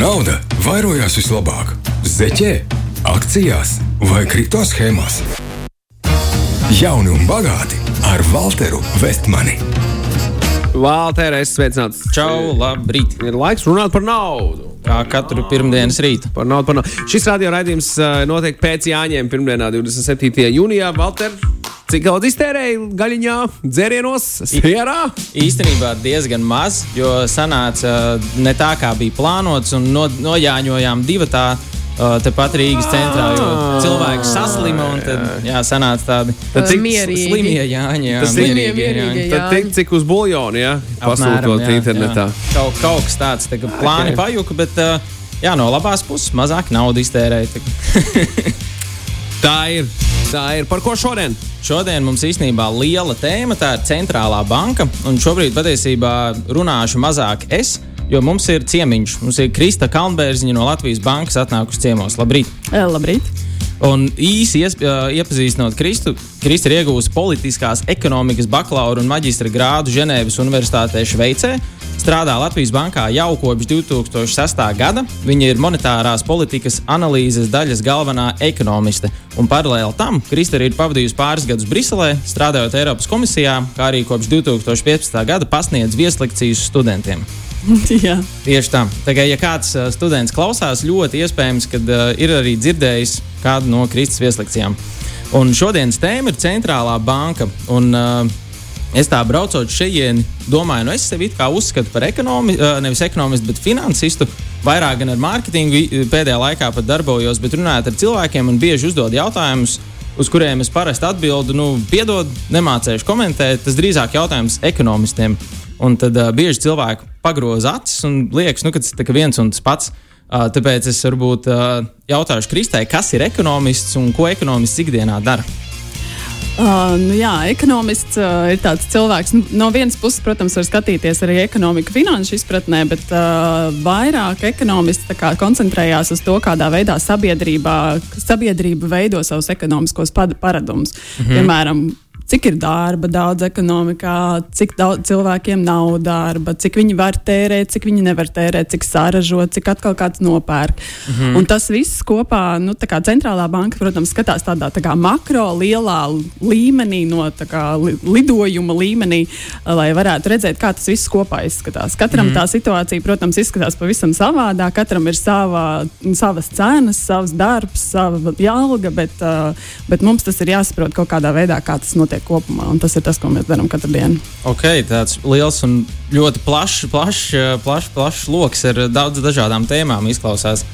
nauda vairojās vislabāk? Zeķē, akcijās vai kripto schēmās? Jauni un bagāti ar Walteru Vestmani. Valter, es sveicināts. Čau, labrīt. Ir laiks runāt par naudu. Kā katru pirmdienas rītu. Par naudu, par naudu. Šis radio raidījums uh, notiek pēc Jāņiem, pirmdienā, 27. jūnijā. Valter, cik daudz iztērēji gaļiņā, dzērienos, sierā? Īstenībā diezgan maz, jo sanāca uh, ne tā, kā bija plānots, un no, nojāņojām divu tādu. Uh, tepat Rīgas centrā, jo cilvēki saslima un tad jā, sanāca tādi Mierīgi. slimie jāņi. Jā, Tas mierīgie, jāņi. jā. Tad tik cik uz ja Apmēram, pasūtot jā, internetā. Jā. Kaut, kaut kas tāds, tā kā plāni Ok. okay. pajuka, bet uh, jā, no labās puses mazāk naudas iztērēja. Tā ir. Tā ir. Par ko šodien? Šodien mums īstenībā liela tēma, tā ir centrālā banka. Un šobrīd patiesībā runāšu mazāk es, jo mums ir ciemiņš. Mums ir Krista Kalnbērziņa no Latvijas bankas atnākusi ciemos. Labrīt! Eh, Labrīt! Un īsi ies- ā, iepazīstinot Kristu, Krista ir iegūusi politiskās ekonomikas bakalaura un maģistra grādu Ženēvas Universitātē Šveicē. Strādā Latvijas bankā jau kopš 2006. gada. Viņa ir monetārās politikas analīzes daļas galvenā ekonomiste. Un paralēli tam Krista arī ir pavadījusi pāris gadus Briselē, strādājot Eiropas komisijā, kā arī kopš 2015. gada pasniedz vieslekcijas studentiem. Jā. Tieši tā. Kā, ja kāds students klausās, ļoti iespējams, ka uh, ir arī dzirdējis kādu no Kristus vieslekcijām. Un šodienas tēma ir centrālā banka. Un, uh, Es tā braucot šeit, domāju, nu es sevi kā uzskatu par ekonomi, uh, nevis ekonomistu, bet finansistu. Vairāk gan ar mārketingu pēdējā laikā pat darbojos, bet runājot ar cilvēkiem un bieži uzdod jautājumus, uz kuriem es parasti atbildu, nu, piedod, nemācēšu komentēt. Tas drīzāk jautājums ekonomistiem. Un tad uh, bieži cilvēki pagroza acis un liekas, nu, ka tas ir viens un tas pats. Uh, tāpēc es varbūt uh, jautāšu Kristai, kas ir ekonomists un ko ekonomists ikdienā dara. Uh, nu jā, ekonomists uh, ir tāds cilvēks. Nu, no vienas puses, protams, var skatīties arī ekonomiku finanšu izpratnē, bet uh, vairāk ekonomists kā koncentrējās uz to, kādā veidā sabiedrībā, sabiedrība veido savus ekonomiskos paradumus. Mhm. Piemēram, cik ir darba daudz ekonomikā, cik daudz cilvēkiem nav darba, cik viņi var tērēt, cik viņi nevar tērēt, cik saražo, cik atkal kāds nopērk. Mhm. Un tas viss kopā, nu, tā kā centrālā banka, protams, skatās tādā tā kā makro, lielā līmenī, no tā kā li lidojuma līmenī, lai varētu redzēt, kā tas viss kopā izskatās. Katram mhm. tā situācija, protams, izskatās pavisam savādāk. Katram ir sava, savas cenas, savs darbs, sava alga, bet, bet mums tas ir jāsaprot kaut kādā veidā, kā tas notiek kopumā. Un tas ir tas, ko mēs darām katru dienu. Ok, tāds liels un ļoti plašs, plašs, plašs, plašs lokus ar daudz dažādām tēmām izklausās.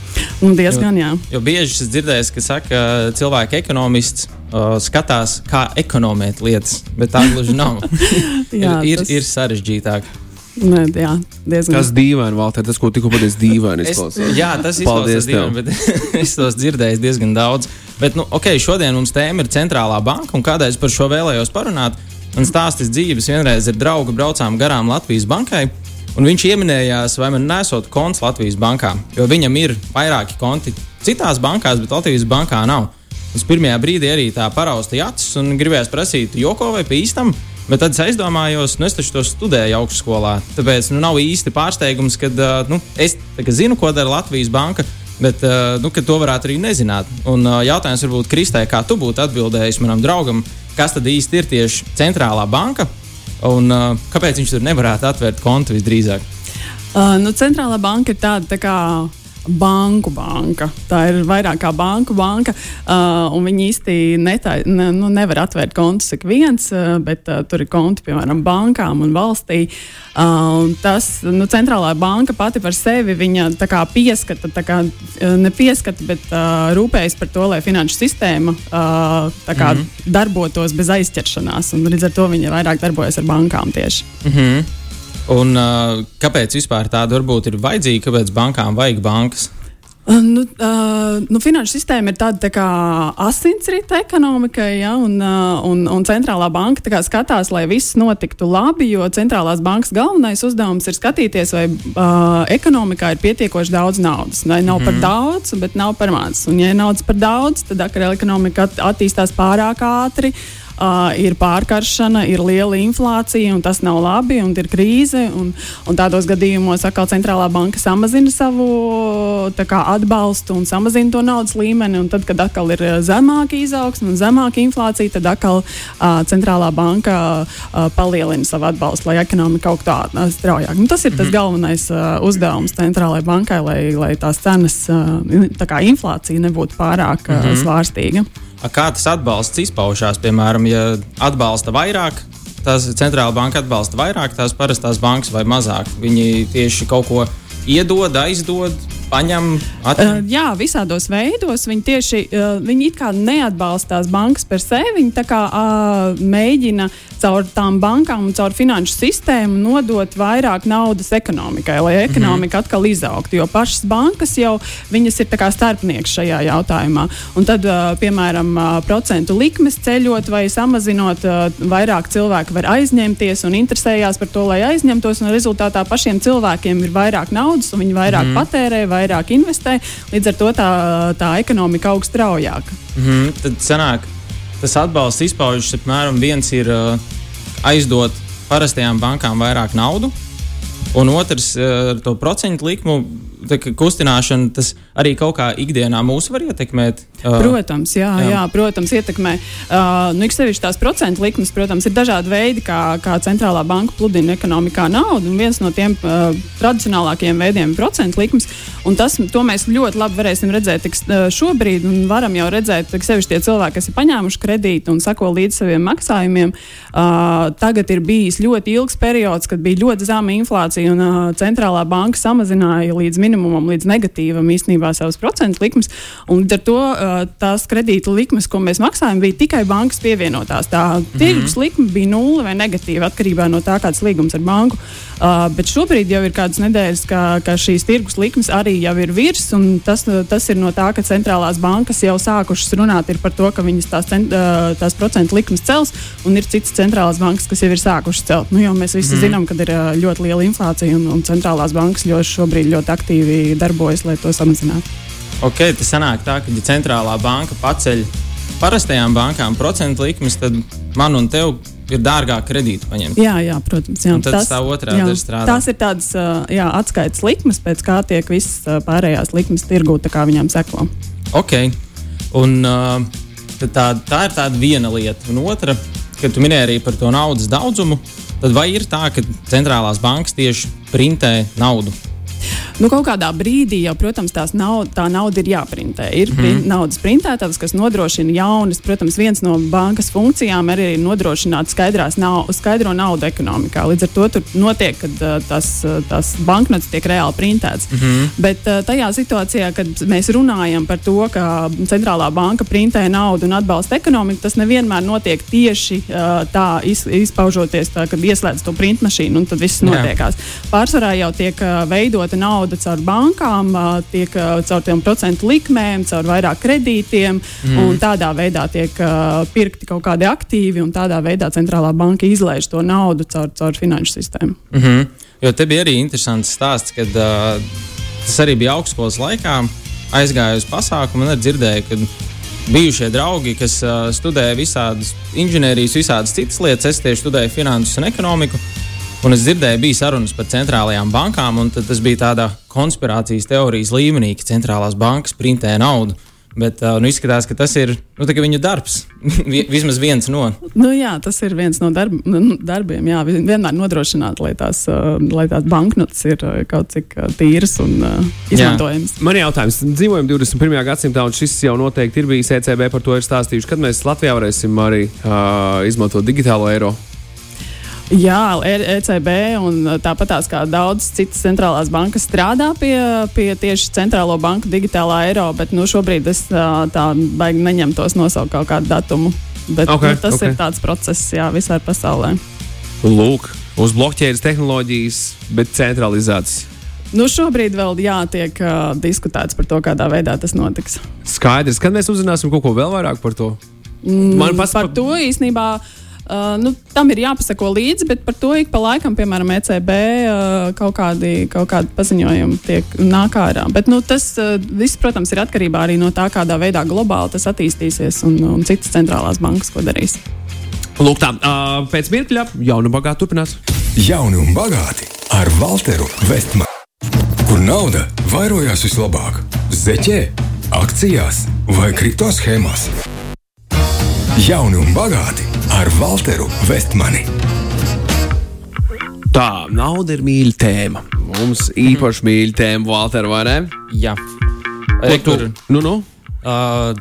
Un diezgan, jā. Jo bieži es dzirdēju, ka saka, cilvēki ekonomists uh, skatās, kā ekonomēt lietas, bet tā gluži nav. Jā, ir, ir, tas- ir sarežģītāk. Nē, jā, diezgan. Tas dīvaini, Valter, tas, ko tikko pateicis, dīvaini izklausās. jā, tas izklausās dīvaini, bet es tos dzirdēju diezgan daudz. Bet, nu, ok, šodien mums tēma ir centrālā banka, un kādēļ es par šo vēlējos parunāt. Man stāstis dzīves vienreiz ir draugi braucām garām Latvijas bankai. Un viņš pieminējās, vai man nesot konts Latvijas bankā, jo viņam ir vairāki konti citās bankās, bet Latvijas bankā nav. Es pirmajā brīdī arī tā paraustīju acis un gribēju prasīt, joko vai pa īstam. Bet tad es aizdomājos, nu, es taču to studēju augšskolā. Tāpēc nu, nav īsti pārsteigums, ka nu, es zinu, ko dara Latvijas banka. Bet nu, to varētu arī nezināt. Un jautājums varbūt Kristai, kā tu būtu atbildējis manam draugam, kas tad īsti ir tieši centrālā banka un kāpēc viņš tur nevarētu atvērt kontu visdrīzāk? Uh, nu, centrālā banka ir tāda tā kā banku banka. Tā ir vairāk kā banku banka. Uh, un viņi īsti netā, ne, nu, nevar atvērt kontus ik viens, uh, bet uh, tur ir konti piemēram bankām un valstī. Uh, un tas nu, centrālā banka pati par sevi viņa kā pieskata, kā, uh, ne pieskata, bet uh, rūpējas par to, lai finanšu sistēma uh, kā, mm -hmm. darbotos bez aizķeršanās. Un Līdz ar to viņa vairāk darbojas ar bankām tieši. Mm -hmm. Un uh, kāpēc vispār tāda varbūt ir vajadzīga? Kāpēc bankām vajag bankas? Uh, Nu, uh, nu, finanšu sistēma ir tāda tā kā asinsrita ekonomikai, ja, un, uh, un, un centrālā banka kā skatās, lai viss notiktu labi, jo centrālās bankas galvenais uzdevums ir skatīties, vai uh, ekonomikā ir pietiekoši daudz naudas. Vai nav mm. par daudz, bet nav par maz. Un, ja ir naudas par daudz, tad ekonomika at- attīstās pārāk ātri. uh, ir pārkaršana, ir liela inflācija, un tas nav labi, un ir krīze. Un, un tādos gadījumos atkal centrālā banka samazina savu kā, atbalstu un samazina to naudas līmeni. Tad, kad atkal ir zemāka izaugsme un zemāka inflācija, tad atkal uh, centrālā banka uh, palielina savu atbalstu, lai ekonomika augtu uh, straujāk. Nu, tas ir tas -hmm. galvenais uh, uzdevums centrālajai bankai, lai, lai tās cenas, uh, tā kā inflācija nebūtu pārāk uh, svārstīga. Kā tas atbalsts izpaužās? Piemēram, ja atbalsta vairāk, tās centrāla banka atbalsta vairāk tās parastās bankas vai mazāk. Viņi tieši kaut ko iedod, aizdod, paņem. Uh, jā, visādos veidos. Viņi tieši uh, viņi neatbalstās bankas par sevi. Viņi kā, uh, mēģina caur tām bankām un caur finanšu sistēmu nodot vairāk naudas ekonomikai, lai ekonomika mm -hmm. atkal izaugtu. Jo pašas bankas jau viņas ir starpnieks šajā jautājumā. Un tad, uh, piemēram, uh, procentu likmes ceļot vai samazinot, uh, vairāk cilvēki var aizņemties un interesējās par to, lai aizņemtos. Rezultātā pašiem cilvēkiem ir vairāk naudas un viņi vairāk mm -hmm. patērē vairāk investē, līdz ar to tā, tā ekonomika aug straujāk. Mm -hmm, tad sanāk, tas atbalsts izpaužas apmēram viens ir uh, aizdot parastajām bankām vairāk naudu, un otrs uh, ar to procentu likmu kustināšana, tas arī kaut kā ikdienā mūs var ietekmēt. Uh, protams, jā, jā. jā protams, ietekmē. Uh, nu, sevišķi tās procentu likmes, protams, ir dažādi veidi, kā, kā centrālā banka pludina ekonomikā naudu. Viens no tiem uh, tradicionālākajiem veidiem ir procentu likmes. Tas, to mēs ļoti labi varēsim redzēt tik, uh, šobrīd, un varam jau redzēt, ka sevišķi tie cilvēki, kas ir paņēmuši kredītu un sako līdz saviem maksājumiem, uh, tagad ir bijis ļoti ilgs periods, kad bija ļoti zema inflācija un uh, centrālā banka samazināja līdz minimumam, līdz negatīvam īstenībā savas procentu likmes. Līdz ar to tās kredīta likmes, ko mēs maksājam, bija tikai bankas pievienotās. Tā mm -hmm. tirgus likme bija nulle vai negatīva atkarībā no tā, kāds līgums ar banku. Uh, bet šobrīd jau ir kādas nedēļas, ka, ka šīs tirgus likmes arī jau ir virs, un tas, tas ir no tā, ka centrālās bankas jau sākušas runāt par to, ka viņas tās, cent, uh, tās procentu likmes cels, un ir citas centrālās bankas, kas jau ir sākušas celt. Nu, mēs visi mm. zinām, ka ir ļoti liela inflācija, un, un centrālās bankas ļoti šobrīd ļoti aktīvi darbojas, lai to samazinātu. Ok, tas sanāk tā, ka ja centrālā banka paceļ parastajām bankām procentu likmes, tad man un tev ir dārgāk kredītu paņemt. Jā, jā protams. Jā. Un tad tas, tā otrā daļa strādā. Tās ir tādas jā, atskaites likmes, pēc kā tiek visas pārējās likmes tirgū, tā kā viņām seko. Ok, un tā, tā ir tāda viena lieta. Un otra, kad tu minēji arī par to naudas daudzumu, tad vai ir tā, ka centrālās bankas tieši printē naudu? Nu, kaut kādā brīdī jau, protams, naud, tā nauda ir jāprintē. Ir mm. -hmm. naudas printētājs, kas nodrošina jaunas. Protams, viens no bankas funkcijām arī ir nodrošināt nav, skaidro naudu ekonomikā. Līdz ar to tur notiek, kad tas, tas banknotes tiek reāli printēts. Mm -hmm. Bet tajā situācijā, kad mēs runājam par to, ka centrālā banka printē naudu un atbalsta ekonomiku, tas nevienmēr notiek tieši tā, izpaužoties tā, kad ieslēdz to printmašīnu un tad viss notiekās. Pārsvarā jau tiek veidota nauda nauda caur bankām, tiek caur tiem procentu likmēm, caur vairāk kredītiem, mm. un tādā veidā tiek pirkti kaut kādi aktīvi, un tādā veidā centrālā banka izlaiž to naudu caur, caur finanšu sistēmu. Mm -hmm. Jo te bija arī interesants stāsts, kad uh, tas arī bija augstskolas laikā. Aizgāju uz pasākumu un dzirdēju, ka bijušie draugi, kas uh, studēja visādas inženierijas, visādas citas lietas, es tieši studēju finanses un ekonomiku. Un es dzirdēju, bija sarunas par centrālajām bankām, un tas bija tādā konspirācijas teorijas līmenī, ka centrālās bankas printē naudu. Bet nu, izskatās, ka tas ir nu, viņu darbs. Vismaz viens no. Nu, jā, tas ir viens no darb, nu, darbiem. Jā, vienmēr nodrošināt, lai tās, lai tās banknotes ir kaut cik tīras un izmantojamas. Man ir jautājums, dzīvojam 21. gadsimtā, un šis jau noteikti ir bijis ECB par to ir stāstījuši. Kad mēs Latvijā varēsim arī uh, izmantot digitālo eiro? Jā, ECB un tāpat tās kā daudzas citas centrālās bankas strādā pie, pie tieši centrālo banku digitālā eiro, bet nu, šobrīd es tā baigi neņemtos nosaukt kaut kādu datumu. Bet, okay, nu, tas okay. ir tāds process jā, visā pasaulē. Lūk, uz blokķēdes tehnoloģijas, bet centralizētas. Nu, šobrīd vēl jātiek uh, diskutēts par to, kādā veidā tas notiks. Skaidrs, kad mēs uzzināsim kaut ko vēl vairāk par to. Mm, Man pats par to īstenībā. Uh, nu, tam ir jāpasako līdzi, bet par to ik pa laikam, piemēram, ECB uh, kaut, kādi, kaut kādi paziņojumi tiek nāk ārā. Bet nu, tas uh, viss, protams, ir atkarībā arī no tā, kādā veidā globāli tas attīstīsies un, un citas centrālās bankas, ko darīs. Lūk, tā, uh, pēc mirkļa jaunu bagātu turpinās. Jauni un bagāti ar Walteru Vestmanu. Kur nauda vairojās vislabāk? Zeķē, akcijās vai kripto schēmās? Jauni un bagāti ar Walteru Vestmani. Tā, nauda ir mīļa tēma. Mums īpaši mīļa tēma, Walter, vai ne? Jā, Ko tu- kur, Nu, nu. uh,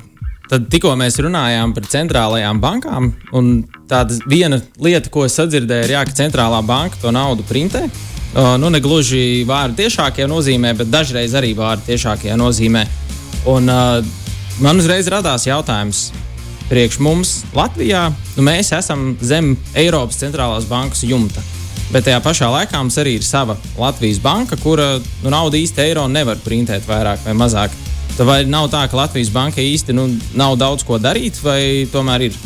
tad tikko mēs runājām par centrālajām bankām. un Tāda viena lieta, ko es sadzirdēju, ir, jā, ka centrālā banka to naudu printē. Uh, nu, ne gluži vārdu tiešākajā nozīmē, bet dažreiz arī vārdu tiešākajā nozīmē. Un, uh, man uzreiz radās jautājums, priekš mums Latvijā, nu, mēs esam zem Eiropas centrālās bankas jumta. Bet tajā pašā laikā mums arī ir sava Latvijas banka, kura nu, naudu īsti eiro nevar printēt vairāk vai mazāk. Vai nav tā, ka Latvijas banka īsti nu, nav daudz ko darīt, vai tomēr ir?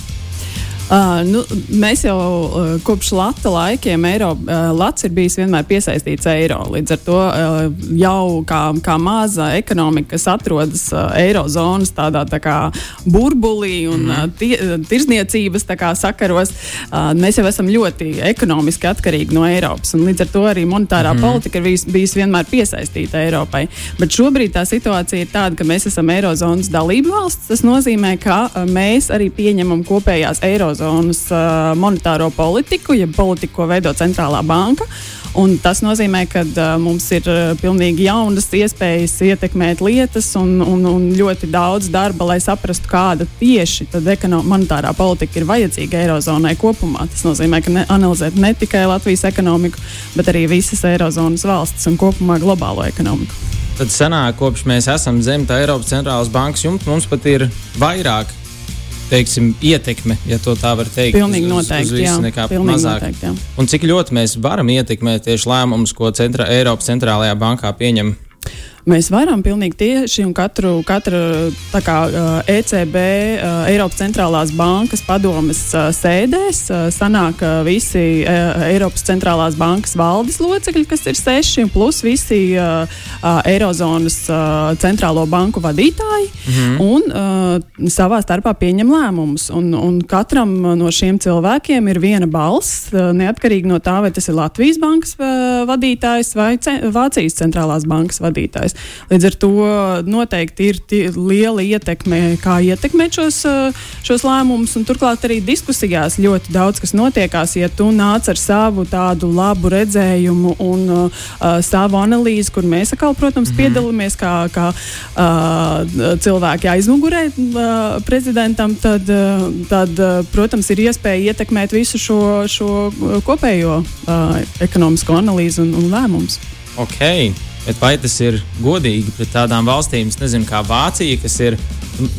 Uh, nu, mēs jau uh, kopš Latvijas laikiem eiro, uh, Latvijas ir bijis vienmēr piesaistīts eiro. Līdz ar to uh, jau kā, kā maza ekonomika, kas atrodas uh, eirozonas tādā tā kā burbulī un mm. uh, tie, uh, tirzniecības kā sakaros, uh, mēs jau esam ļoti ekonomiski atkarīgi no Eiropas. Līdz ar to arī monetārā mm. politika ir bijis, bijis vienmēr piesaistīta Eiropai. Bet šobrīd tā situācija ir tāda, ka mēs esam eirozonas dalība valsts. Tas nozīmē, ka uh, mēs arī pieņemam kopējās eirozonas uh, monetāro politiku, ja politiku, ko veido centrālā banka. Un tas nozīmē, ka uh, mums ir uh, pilnīgi jaunas iespējas ietekmēt lietas un, un, un ļoti daudz darba, lai saprastu, kāda tieši monetārā politika ir vajadzīga Eirozonai kopumā. Tas nozīmē, ka ne, analizēt ne tikai Latvijas ekonomiku, bet arī visas Eirozonas valstis un kopumā globālo ekonomiku. Tad senāk, kopš mēs esam zem tā Eiropas centrālās bankas jumta, mums pat ir vairāk teiksim, ietekme, ja to tā var teikt. Pilnīgi uz- uz- uz noteikti, visu jā. nekā Pilnīgi mazāk. noteikti, jā. Un cik ļoti mēs varam ietekmēt tieši lēmumus, ko centra, Eiropas centrālajā bankā pieņem? Mēs varam pilnīgi tieši un katru, katru kā ECB, Eiropas centrālās bankas padomes sēdēs sanāk visi Eiropas centrālās bankas valdes locekļi, kas ir seši, plus visi Eirozonas centrālo banku vadītāji, mm. un savā starpā pieņem lēmumus. Un, un katram no šiem cilvēkiem ir viena balss, neatkarīgi no tā, vai tas ir Latvijas bankas vadītājs vai ce Vācijas centrālās bankas vadītājs. Līdz ar to noteikti ir tie- liela ietekme, kā ietekmēt šos, uh, šos lēmumus. un Turklāt arī diskusijās ļoti daudz kas notiekās. Ja tu nāc ar savu tādu labu redzējumu un uh, savu analīzi, kur mēs atkal, protams, mm -hmm. piedalāmies kā, kā uh, cilvēki aizmugurē uh, prezidentam, tad, uh, tad uh, protams, ir iespēja ietekmēt visu šo, šo kopējo uh, ekonomisko analīzi un, un lēmumus. Ok, bet vai tas ir godīgi pret tādām valstīm, nezinu, kā Vācija, kas ir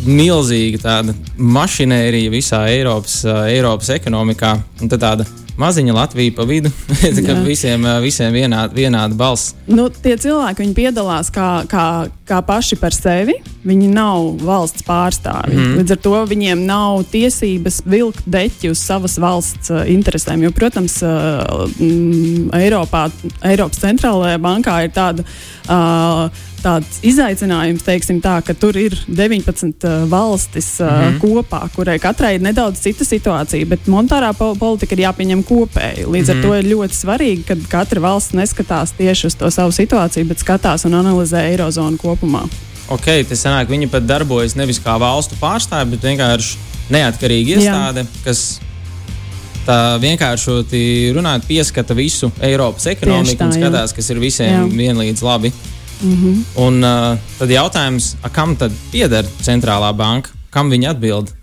milzīga tāda mašinērija visā Eiropas, Eiropas ekonomikā, un tāda maziņa Latvija pa vidu, ka Jā. visiem, visiem vienāda, vienāda balss. Nu, tie cilvēki viņi piedalās kā, kā, kā paši par sevi. Viņi nav valsts pārstāvji. Mm. Līdz ar to viņiem nav tiesības vilkt deķi uz savas valsts uh, interesēm. Jo, protams, uh, mm, Eiropā, Eiropas centrālajā bankā ir tāda. Uh, Tāds izaicinājums, teiksim, tā, ka tur ir 19 uh, valstis uh, mm -hmm. kopā, kurai katrai ir nedaudz cita situācija, bet monetārā po politika ir jāpieņem kopēji. Līdz mm -hmm. ar to ir ļoti svarīgi, ka katra valsts neskatās tieši uz to savu situāciju, bet skatās un analizē eirozonu kopumā. Ok, tas sanāk, viņi pat darbojas nevis kā valstu pārstāvji, bet vienkārši neatkarīga iestāde, kas tā vienkāršoti runājot, pieskata visu Eiropas ekonomiku tā, un jā. skatās, kas ir visiem Jā. vienlīdz labi. Mm -hmm. Un uh, tad jautājums, a, kam tad pieder centrālā banka? Kam viņi atbild?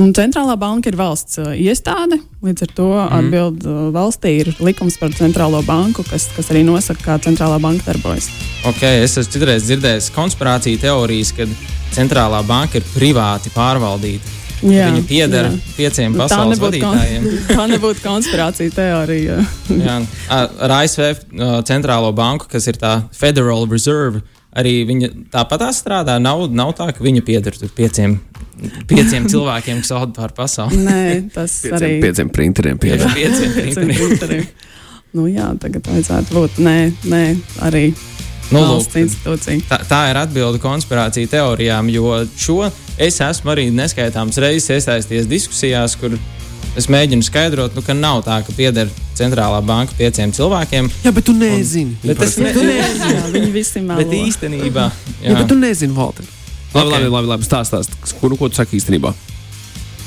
Un centrālā banka ir valsts uh, iestāde. Līdz ar to mm. atbild uh, valstī ir likums par centrālo banku, kas, kas arī nosaka, kā centrālā banka darbojas. Okay, es esmu citreiz dzirdējis konspirāciju teorijas, ka centrālā banka ir privāti pārvaldīta. Jā, Viņa pieder pieciem Nu, tā pasaules nebūtu kon- vadītājiem. tā nebūtu konspirācija teorija. Jā, ar ar ASV uh, centrālo banku, kas ir tā Federal Reserve, arī viņa tāpat strādā. Nav, nav tā, ka viņa pieder pieciem, pieciem cilvēkiem, kas valda pār pasauli. Nē, tas Pieciem, arī pieciem printeriem Pieder pieciem printeriem. printeriem. Nu, jā, tagad vajadzētu būt. Nē, nē arī Nu, valsts lūk, institūcija. Tā, tā ir atbilde konspirāciju teorijām, jo šo es esmu arī neskaitāmas reizes iesaistījies diskusijās, kur es mēģinu skaidrot, nu, ka nav tā, ka pieder centrālā banka pieciem cilvēkiem. Jā, bet tu nezini. Bet tas ne, tu nezini. Jā, viņi visi melo. bet īstenībā. Jā, bet tu nezini, Valter. Labi, Ok. labi, labi, labi stāst, stāst. Ko, nu, ko tu saki īstenībā?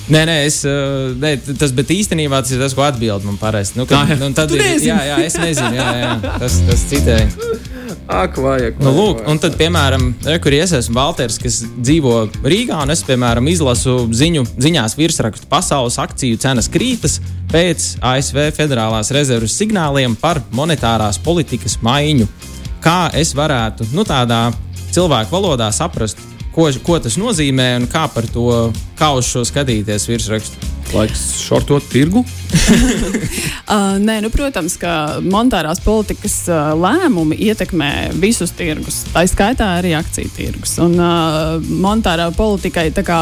Nē, nē, es, uh, nē, tas, bet īstenībā tas ir tas, ko atbild man parasti. Nu, Ah, kad, jā. nu, tad ir, nezini. jā, jā, es nezinu, jā, jā, tas, tas citēji. Ak, vajag. Nu, lūk, un tad, piemēram, re, kur es esmu Valters, kas dzīvo Rīgā, un es, piemēram, izlasu ziņu, ziņās virsrakstu pasaules akciju cenas krītas pēc ASV Federālās rezerves signāliem par monetārās politikas maiņu. Kā es varētu, nu, tādā cilvēku valodā saprast, ko, ko tas nozīmē un kā par to, kā uz šo skatīties virsrakstu? Laiks šortot tirgu. Uh, nē, nu, protams, ka monetārās politikas uh, lēmumi ietekmē visus tirgus, tā skaitā arī akciju tirgus. Un uh, monetārā politikai tā kā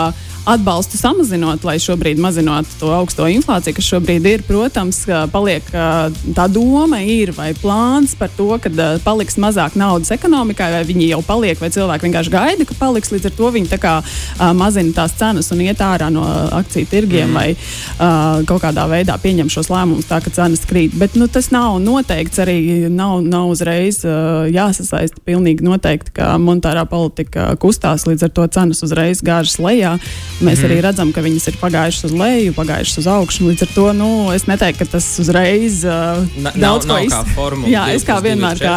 atbalstu samazinot, lai šobrīd mazinātu to augsto inflāciju, kas šobrīd ir, protams, paliek tā doma ir vai plāns par to, ka uh, paliks mazāk naudas ekonomikai, vai viņi jau paliek, vai cilvēki vienkārši gaida, ka paliks. Līdz ar to viņi tā kā uh, mazina tās cenas un iet ārā no akciju tirgiem mm. vai kaut kādā veidā pieņem šos lēmumus tā, ka cenas krīt. Bet nu, tas nav noteikts arī nav, nav uzreiz jāsasaista. Pilnīgi noteikti, ka monetārā politika kustās, līdz ar to cenas uzreiz gāžas lejā. Mēs mm. arī redzam, ka viņas ir pagājušas uz leju, pagājušas uz augšu. Līdz ar to nu, es neteiktu, ka tas uzreiz uh, Na- daudz nav- ko formula Jā, es kā ir vienmēr kā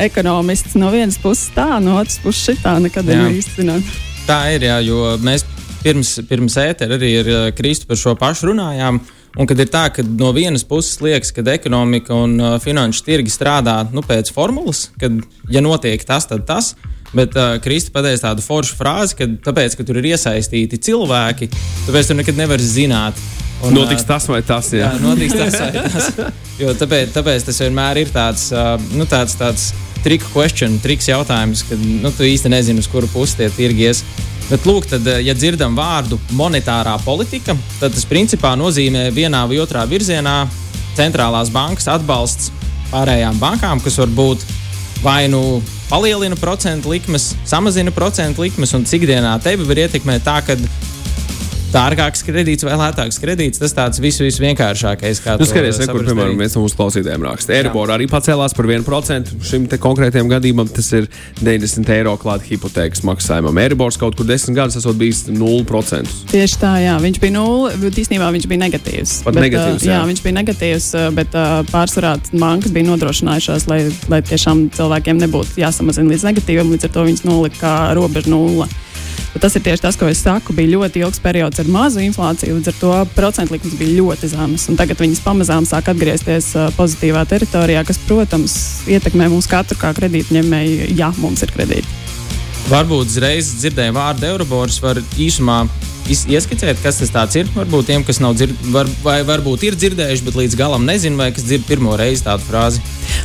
ekonomists no vienas puses tā, no otras puses šitā nekad Jā. nevar īsti zināt. Tā ir, jā, jo mēs pirms, pirms ētera arī ar eh, Kristu par šo pašu runājām. Un kad ir tā, ka no vienas puses liekas, ka ekonomika un uh, finanšu tirgi strādā nu, pēc formulas, kad, ja notiek tas, tad tas. Bet uh, Kristi pateica tādu foršu frāzi, ka tāpēc, ka tur ir iesaistīti cilvēki, tāpēc tu nekad nevari zināt. Un, Notiks tas vai tas. Jā, Jā. notiks tas vai tas. Jo tāpēc, tāpēc tas vienmēr ir tāds, uh, nu, tāds, tāds trick question, triks jautājums, kad nu, tu īsti nezini, uz kuru pusi tie tirgi ies. Bet, lūk, tad, ja dzirdam vārdu monetārā politika, tad tas principā nozīmē vienā vai otrā virzienā centrālās bankas atbalsts pārējām bankām, kas var būt vai nu palielina procentu likmes, samazina procentu likmes, un cik dienā tevi var ietekmēt tā, ka dārgāks kredīts vai lētāks kredīts. Tas tāds viss visvienkāršākais. kā Nu, to skaties, re, kur, piemēram, viens no mūsu klausītājiem raksta. Eiribor arī pacēlās par 1%. Šim te konkrētajam gadījumam tas ir 90 eiro klāta hipotēkas maksājumam. Eiribors kaut kur 10 gadus esot bijis 0%. Tieši tā, jā. Viņš bija nulle, bet īstenībā viņš bija negatīvs. Pat bet, negatīvs, jā. jā. viņš bija negatīvs, bet pārsvarā bankas bija nodrošinājušās, lai, lai tiešām cilvēkiem nebūtu jāsamazina līdz negatīvam, līdz ar to viņas nolika kā robeža nulle. Bet tas ir tieši tas, ko es saku. Bija ļoti ilgs periods ar mazu inflāciju, līdz ar to procentu likmes bija ļoti zemas. Tagad viņas pamazām sāk atgriezties pozitīvā teritorijā, kas, protams, ietekmē mūs katru kā kredītņēmēju, ja mums ir kredīti. Varbūt uzreiz dzirdēju vārdu Eurobors, var īsumā ieskicēt, kas tas ir. Varbūt tiem, kas nav dzirdējuši, var, vai varbūt ir dzirdējuši, bet līdz galam nezinu, vai kas dzird pirmo reizi tādu frāzi.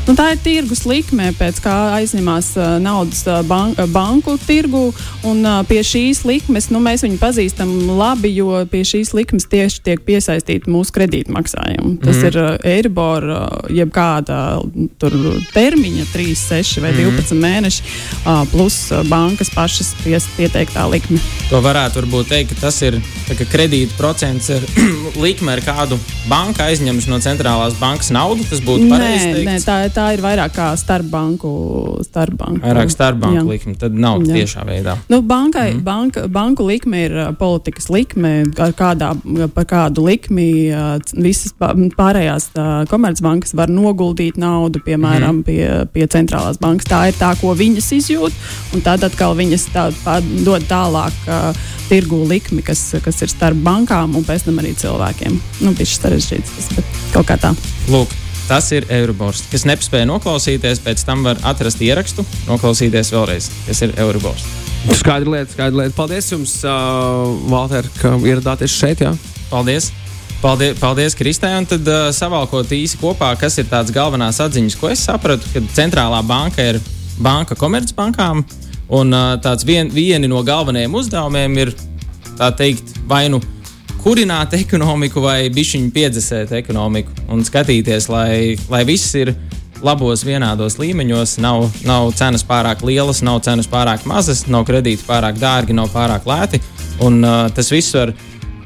Nu, tā ir tirgus likme, pēc kā aizņemās uh, naudas ban banku tirgu. Un, uh, pie šīs likmes nu, mēs viņu pazīstam labi, jo pie šīs likmes tieši tiek piesaistīti mūsu kredītmaksājumi. Tas mm. ir uh, Eiribor, uh, jeb kāda tur, termiņa, 3, 6 vai 12 mm. mēneši, uh, plus uh, bankas pašas pies, pieteiktā likme. To varētu teikt, ka tas ir kredīta procents ar likme, ar kādu banka aizņems no centrālās bankas naudu. Tas būtu pareizi. nē, tā, tā ir vairāk kā starpbanku. starpbanku. Vairāk starpbanku likme, tad nav Jā. tiešā veidā. Nu, bankai, mm. banka, banku likme ir politikas likme, ar kādā, par kādu likmi visas pā- pārējās komercbankas var noguldīt naudu, piemēram, mm. pie, pie centrālās bankas. Tā ir tā, ko viņas izjūt, un tad atkal viņas tā, dod tālāk uh, tirgu likmi, kas, kas ir starp bankām un pēc tam arī cilvēkiem. Nu, bija sarežģīts tas, bet kaut kā tā. Lūk, tas ir Eurobors. Kas nespēja noklausīties, pēc tam var atrast ierakstu, noklausīties vēlreiz, kas ir Eurobors. Skaidra lieta, skaidra lieta. Paldies jums, uh, Valter, ka ieradāties šeit. Jā. Paldies! Paldies, paldies Kristē. Un tad uh, savalkot īsi kopā, kas ir tās galvenās atziņas, ko es sapratu, ka centrālā banka ir banka komercbankām. Un uh, tāds vien, vieni no galvenajiem uzdevumiem ir tā teikt, vai nu kurināt ekonomiku, vai bišķiņu piedzesēt ekonomiku un skatīties, lai, lai viss ir labos, vienādos līmeņos. Nav, nav cenas pārāk lielas, nav cenas pārāk mazas, nav kredīti pārāk dārgi, nav pārāk lēti. Un uh, tas viss var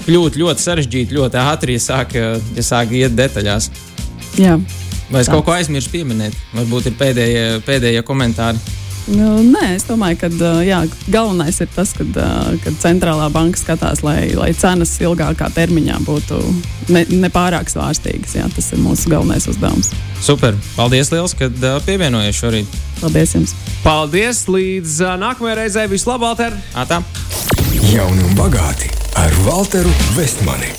kļūt ļoti sarežģīti, ļoti ātri, ja sāk, ja sāk iet detaļās. Jā. Vai es kaut ko aizmirsu pieminēt? Varbūt ir pēdējie, pēdējie komentāri. Nu, nē, es domāju, ka jā, galvenais ir tas, ka centrālā banka skatās, lai, lai cenas ilgākā termiņā būtu nepārāk ne svārstīgas. Jā, tas ir mūsu galvenais uzdevums. Super! Paldies, liels, kad pievienojies šorīt! Paldies jums! Paldies! Līdz nākamajai reizei vislabāk, Walter! Atā! Jauni un bagāti ar Walteru Vestmani!